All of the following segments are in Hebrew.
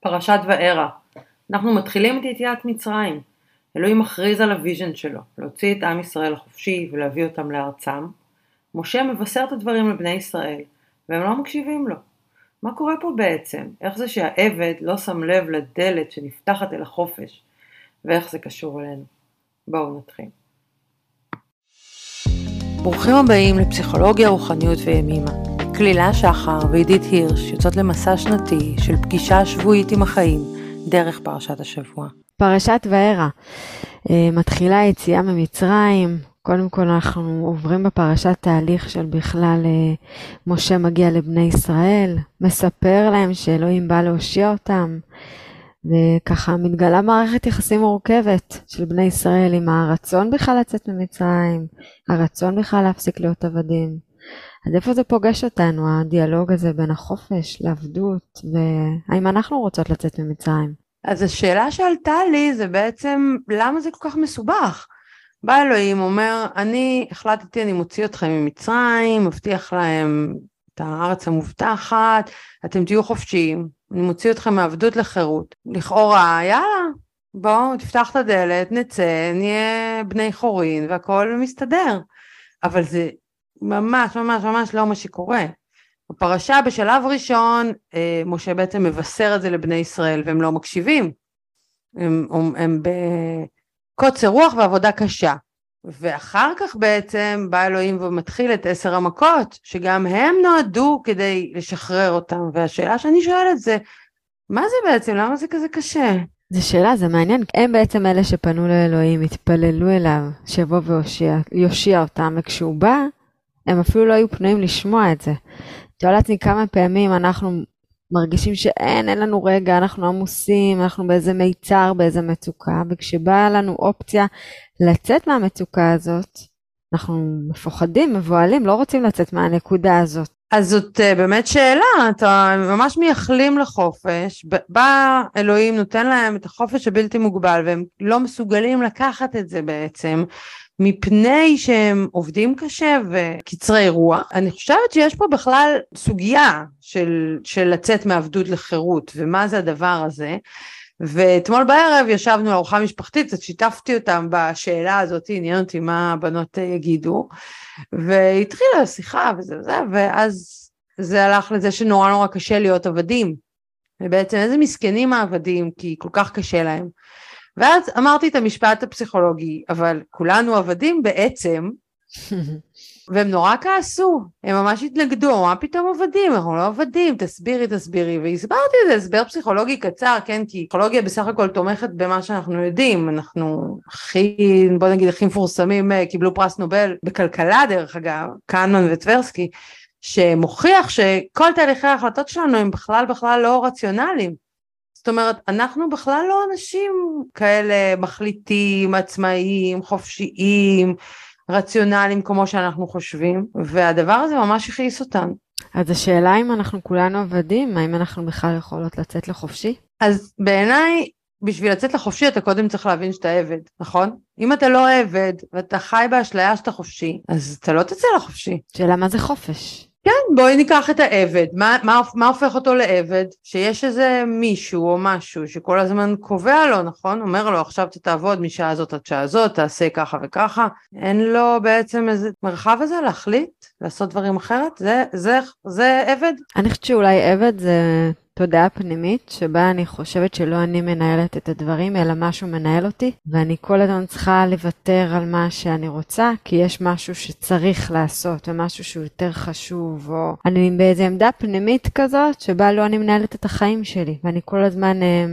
פרשת וארא. אנחנו מתחילים את יציאת מצרים. אלוהים מכריז על ה vision שלו, להוציא את עם ישראל לחופשי ולהביא אותם לארצם. משה מבשר את הדברים לבני ישראל, והם לא מקשיבים לו. מה קורה פה בעצם? איך זה שהעבד לא שם לב לדלת שנפתחת אל החופש, ואיך זה קשור אלינו? בואו נתחיל. ברוכים הבאים לפסיכולוגיה, רוחניות וימימה. כלילה שחר ועידית הירש יוצאות למסע שנתי של פגישה שבועית עם החיים דרך פרשת השבוע. פרשת וערה אה, מתחילה יציאה ממצרים, קודם כל אנחנו עוברים בפרשת תהליך של בכלל אה, משה מגיע לבני ישראל, מספר להם שאלוהים בא להושיע אותם, וככה מתגלה מערכת יחסים מורכבת של בני ישראל עם הרצון בכלל לצאת ממצרים, הרצון בכלל להפסיק להיות עבדים. אז איפה זה פוגש אותנו, הדיאלוג הזה בין החופש לעבדות, והאם אנחנו רוצות לצאת ממצרים? אז השאלה שעלתה לי זה בעצם, למה זה כל כך מסובך? בא אלוהים, אומר, אני החלטתי, אני מוציא אתכם ממצרים, מבטיח להם את הארץ המובטחת, אתם תהיו חופשיים, אני מוציא אתכם מעבדות לחירות. לכאורה, יאללה, בואו, תפתח את הדלת, נצא, נהיה בני חורין והכל מסתדר. אבל זה ממש ממש ממש לא מה שקורה. בפרשה בשלב ראשון, אה, משה בעצם מבשר את זה לבני ישראל והם לא מקשיבים. הם, הם, הם בקוצר רוח ועבודה קשה. ואחר כך בעצם בא אלוהים ומתחיל את עשר המכות, שגם הם נועדו כדי לשחרר אותם. והשאלה שאני שואלת זה, מה זה בעצם? למה זה כזה קשה? זו שאלה, זה מעניין. הם בעצם אלה שפנו לאלוהים, התפללו אליו, שיבוא ויושיע אותם, וכשהוא בא, הם אפילו לא היו פנויים לשמוע את זה. תראו לעצמי כמה פעמים אנחנו מרגישים שאין, אין לנו רגע, אנחנו עמוסים, אנחנו באיזה מיצר, באיזה מצוקה, וכשבאה לנו אופציה לצאת מהמצוקה הזאת, אנחנו מפוחדים, מבוהלים, לא רוצים לצאת מהנקודה הזאת. אז זאת uh, באמת שאלה, אתה ממש מייחלים לחופש, בא אלוהים, נותן להם את החופש הבלתי מוגבל, והם לא מסוגלים לקחת את זה בעצם, מפני שהם עובדים קשה וקצרי רוח. אני חושבת שיש פה בכלל סוגיה של, של לצאת מעבדות לחירות, ומה זה הדבר הזה. ואתמול בערב ישבנו לארוחה משפחתית, קצת שיתפתי אותם בשאלה הזאת, עניין אותי מה הבנות יגידו, והתחילה השיחה וזה וזה, ואז זה הלך לזה שנורא נורא קשה להיות עבדים. ובעצם איזה מסכנים העבדים, כי כל כך קשה להם. ואז אמרתי את המשפט הפסיכולוגי, אבל כולנו עבדים בעצם, והם נורא כעסו, הם ממש התנגדו, מה פתאום עבדים, אנחנו לא עבדים, תסבירי, תסבירי, והסברתי את זה, הסבר פסיכולוגי קצר, כן, כי פסיכולוגיה בסך הכל תומכת במה שאנחנו יודעים, אנחנו הכי, בוא נגיד, הכי מפורסמים, אה, קיבלו פרס נובל בכלכלה דרך אגב, קנמן וטברסקי, שמוכיח שכל תהליכי ההחלטות שלנו הם בכלל בכלל לא רציונליים. זאת אומרת, אנחנו בכלל לא אנשים כאלה מחליטים, עצמאיים, חופשיים, רציונליים כמו שאנחנו חושבים, והדבר הזה ממש הכעיס אותנו. אז השאלה אם אנחנו כולנו עבדים, האם אנחנו בכלל יכולות לצאת לחופשי? אז בעיניי, בשביל לצאת לחופשי אתה קודם צריך להבין שאתה עבד, נכון? אם אתה לא עבד ואתה חי באשליה שאתה חופשי, אז אתה לא תצא לחופשי. שאלה מה זה חופש? כן, בואי ניקח את העבד, מה, מה, מה הופך אותו לעבד? שיש איזה מישהו או משהו שכל הזמן קובע לו, נכון? אומר לו עכשיו אתה תעבוד משעה הזאת עד שעה הזאת, תעשה ככה וככה, אין לו בעצם איזה מרחב הזה להחליט, לעשות דברים אחרת? זה, זה, זה עבד? אני חושבת שאולי עבד זה תודעה פנימית שבה אני חושבת שלא אני מנהלת את הדברים, אלא משהו מנהל אותי, ואני כל הזמן צריכה לוותר על מה שאני רוצה, כי יש משהו שצריך לעשות, ומשהו שהוא יותר חשוב, או אני באיזה עמדה פנימית כזאת, שבה לא אני מנהלת את החיים שלי, ואני כל הזמן אה,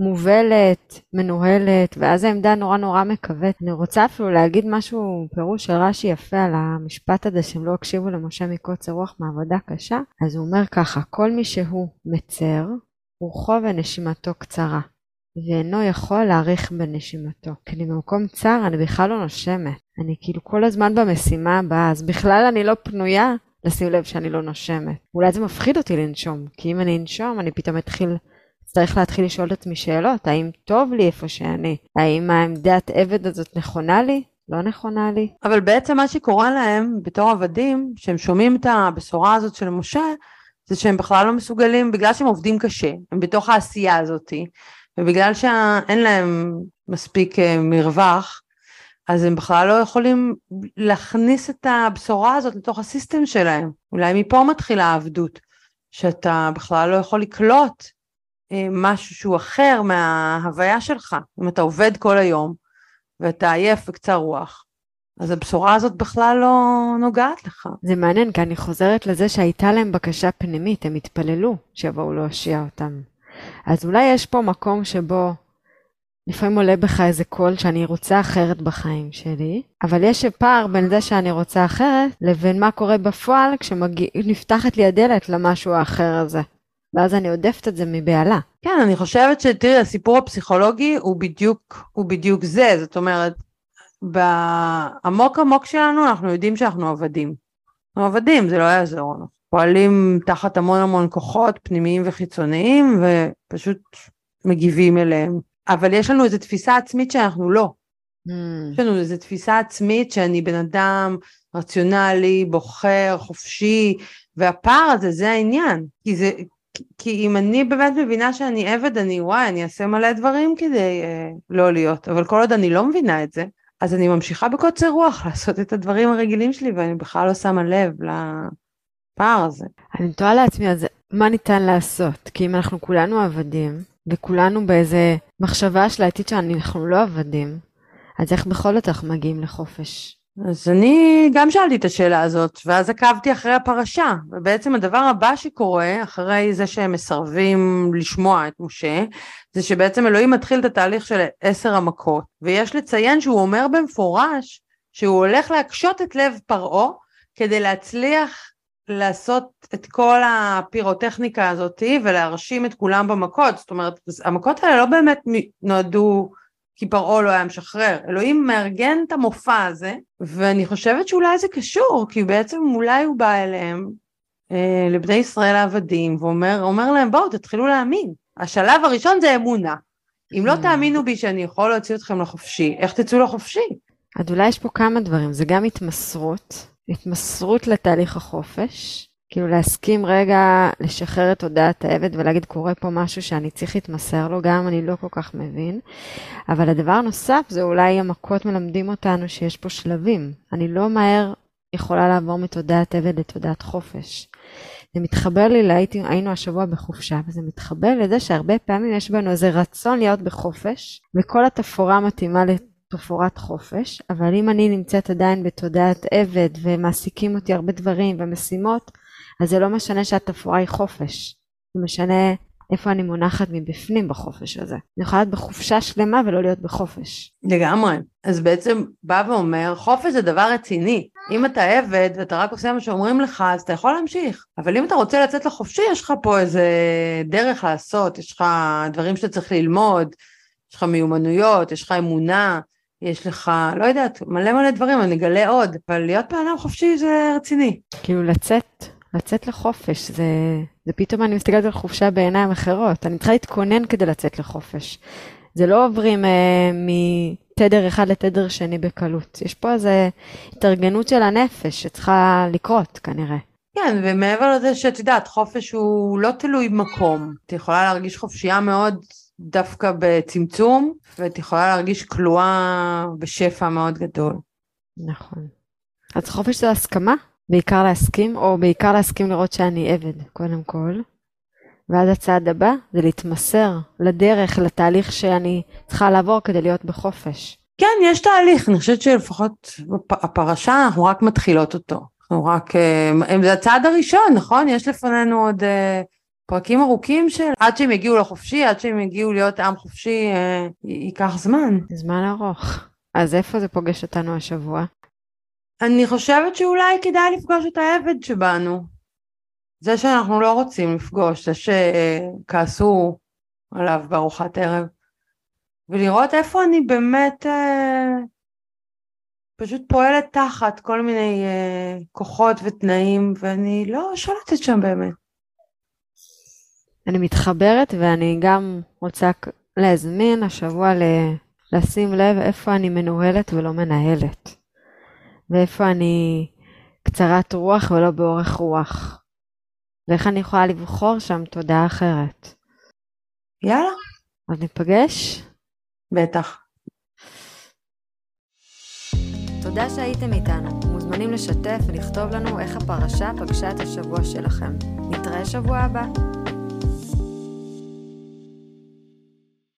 מובלת, מנוהלת, ואז העמדה נורא נורא מקווית. אני רוצה אפילו להגיד משהו, פירוש של רש"י יפה על המשפט הזה שהם לא הקשיבו למשה מקוצר רוח מעבודה קשה. אז הוא אומר ככה, כל מי שהוא מצר, רוחו ונשימתו קצרה, ואינו יכול להאריך בנשימתו. כי אני במקום צר, אני בכלל לא נושמת. אני כאילו כל הזמן במשימה הבאה, אז בכלל אני לא פנויה לשים לב שאני לא נושמת. אולי זה מפחיד אותי לנשום, כי אם אני אנשום, אני פתאום אתחיל צריך להתחיל לשאול את עצמי שאלות, האם טוב לי איפה שאני? האם העמדת עבד הזאת נכונה לי? לא נכונה לי? אבל בעצם מה שקורה להם בתור עבדים, שהם שומעים את הבשורה הזאת של משה, זה שהם בכלל לא מסוגלים, בגלל שהם עובדים קשה, הם בתוך העשייה הזאתי, ובגלל שאין להם מספיק אה, מרווח, אז הם בכלל לא יכולים להכניס את הבשורה הזאת לתוך הסיסטם שלהם. אולי מפה מתחילה העבדות, שאתה בכלל לא יכול לקלוט משהו שהוא אחר מההוויה שלך. אם אתה עובד כל היום ואתה עייף וקצר רוח, אז הבשורה הזאת בכלל לא נוגעת לך. זה מעניין, כי אני חוזרת לזה שהייתה להם בקשה פנימית, הם התפללו שיבואו להושיע אותם. אז אולי יש פה מקום שבו לפעמים עולה בך איזה קול שאני רוצה אחרת בחיים שלי, אבל יש פער בין זה שאני רוצה אחרת לבין מה קורה בפועל כשנפתחת לי הדלת למשהו האחר הזה. ואז אני עודפת את זה מבהלה. כן, אני חושבת שתראי, הסיפור הפסיכולוגי הוא בדיוק, הוא בדיוק זה, זאת אומרת, בעמוק עמוק שלנו אנחנו יודעים שאנחנו עבדים. אנחנו עבדים, זה לא יעזור לנו. פועלים תחת המון המון כוחות פנימיים וחיצוניים ופשוט מגיבים אליהם. אבל יש לנו איזו תפיסה עצמית שאנחנו לא. Mm. יש לנו איזו תפיסה עצמית שאני בן אדם רציונלי, בוחר, חופשי, והפער הזה זה העניין. כי זה, כי אם אני באמת מבינה שאני עבד, אני וואי, אני אעשה מלא דברים כדי אה, לא להיות, אבל כל עוד אני לא מבינה את זה, אז אני ממשיכה בקוצר רוח לעשות את הדברים הרגילים שלי, ואני בכלל לא שמה לב לפער הזה. אני תוהה לעצמי, אז מה ניתן לעשות? כי אם אנחנו כולנו עבדים, וכולנו באיזה מחשבה של העתיד שאנחנו לא עבדים, אז איך בכל זאת אנחנו מגיעים לחופש? אז אני גם שאלתי את השאלה הזאת, ואז עקבתי אחרי הפרשה, ובעצם הדבר הבא שקורה, אחרי זה שהם מסרבים לשמוע את משה, זה שבעצם אלוהים מתחיל את התהליך של עשר המכות, ויש לציין שהוא אומר במפורש שהוא הולך להקשות את לב פרעה כדי להצליח לעשות את כל הפירוטכניקה הזאתי ולהרשים את כולם במכות, זאת אומרת המכות האלה לא באמת נועדו כי פרעה לא היה משחרר, אלוהים מארגן את המופע הזה ואני חושבת שאולי זה קשור כי בעצם אולי הוא בא אליהם אה, לבני ישראל העבדים ואומר להם בואו תתחילו להאמין, השלב הראשון זה אמונה, אם לא mm. תאמינו בי שאני יכול להוציא אתכם לחופשי, איך תצאו לחופשי? אז אולי יש פה כמה דברים, זה גם התמסרות התמסרות לתהליך החופש, כאילו להסכים רגע לשחרר את תודעת העבד ולהגיד קורה פה משהו שאני צריך להתמסר לו, גם אני לא כל כך מבין. אבל הדבר הנוסף זה אולי המכות מלמדים אותנו שיש פה שלבים. אני לא מהר יכולה לעבור מתודעת עבד לתודעת חופש. זה מתחבר לי, להייתי, היינו השבוע בחופשה, וזה מתחבר לזה שהרבה פעמים יש בנו איזה רצון להיות בחופש, וכל התפאורה מתאימה תפאורת חופש, אבל אם אני נמצאת עדיין בתודעת עבד ומעסיקים אותי הרבה דברים ומשימות, אז זה לא משנה שהתפאורה היא חופש. זה משנה איפה אני מונחת מבפנים בחופש הזה. אני יכולה להיות בחופשה שלמה ולא להיות בחופש. לגמרי. אז בעצם בא ואומר, חופש זה דבר רציני. אם אתה עבד ואתה רק עושה מה שאומרים לך, אז אתה יכול להמשיך. אבל אם אתה רוצה לצאת לחופשי, יש לך פה איזה דרך לעשות, יש לך דברים שאתה צריך ללמוד, יש לך מיומנויות, יש לך אמונה. יש לך, לא יודעת, מלא מלא דברים, אני אגלה עוד, אבל להיות בן אדם חופשי זה רציני. כאילו לצאת, לצאת לחופש, זה, זה פתאום אני מסתכלת על חופשה בעיניים אחרות, אני צריכה להתכונן כדי לצאת לחופש. זה לא עוברים אה, מתדר אחד לתדר שני בקלות, יש פה איזו התארגנות של הנפש שצריכה לקרות כנראה. כן, ומעבר לזה שאת יודעת, חופש הוא לא תלוי מקום. את יכולה להרגיש חופשייה מאוד דווקא בצמצום, ואת יכולה להרגיש כלואה בשפע מאוד גדול. נכון. אז חופש זה הסכמה? בעיקר להסכים, או בעיקר להסכים לראות שאני עבד, קודם כל. ואז הצעד הבא זה להתמסר לדרך, לתהליך שאני צריכה לעבור כדי להיות בחופש. כן, יש תהליך, אני חושבת שלפחות הפרשה, אנחנו רק מתחילות אותו. אנחנו רק, אה, זה הצעד הראשון, נכון? יש לפנינו עוד אה, פרקים ארוכים של עד שהם יגיעו לחופשי, עד שהם יגיעו להיות עם חופשי, אה, ייקח זמן. זמן ארוך. אז איפה זה פוגש אותנו השבוע? אני חושבת שאולי כדאי לפגוש את העבד שבנו. זה שאנחנו לא רוצים לפגוש, זה שכעסו עליו בארוחת ערב, ולראות איפה אני באמת אה, פשוט פועלת תחת כל מיני אה, כוחות ותנאים, ואני לא שולטת שם באמת. אני מתחברת ואני גם רוצה להזמין השבוע ל... לשים לב איפה אני מנוהלת ולא מנהלת. ואיפה אני קצרת רוח ולא באורך רוח. ואיך אני יכולה לבחור שם תודעה אחרת. יאללה. אז ניפגש? בטח. תודה שהייתם איתנו. מוזמנים לשתף ולכתוב לנו איך הפרשה פגשה את השבוע שלכם. נתראה שבוע הבא.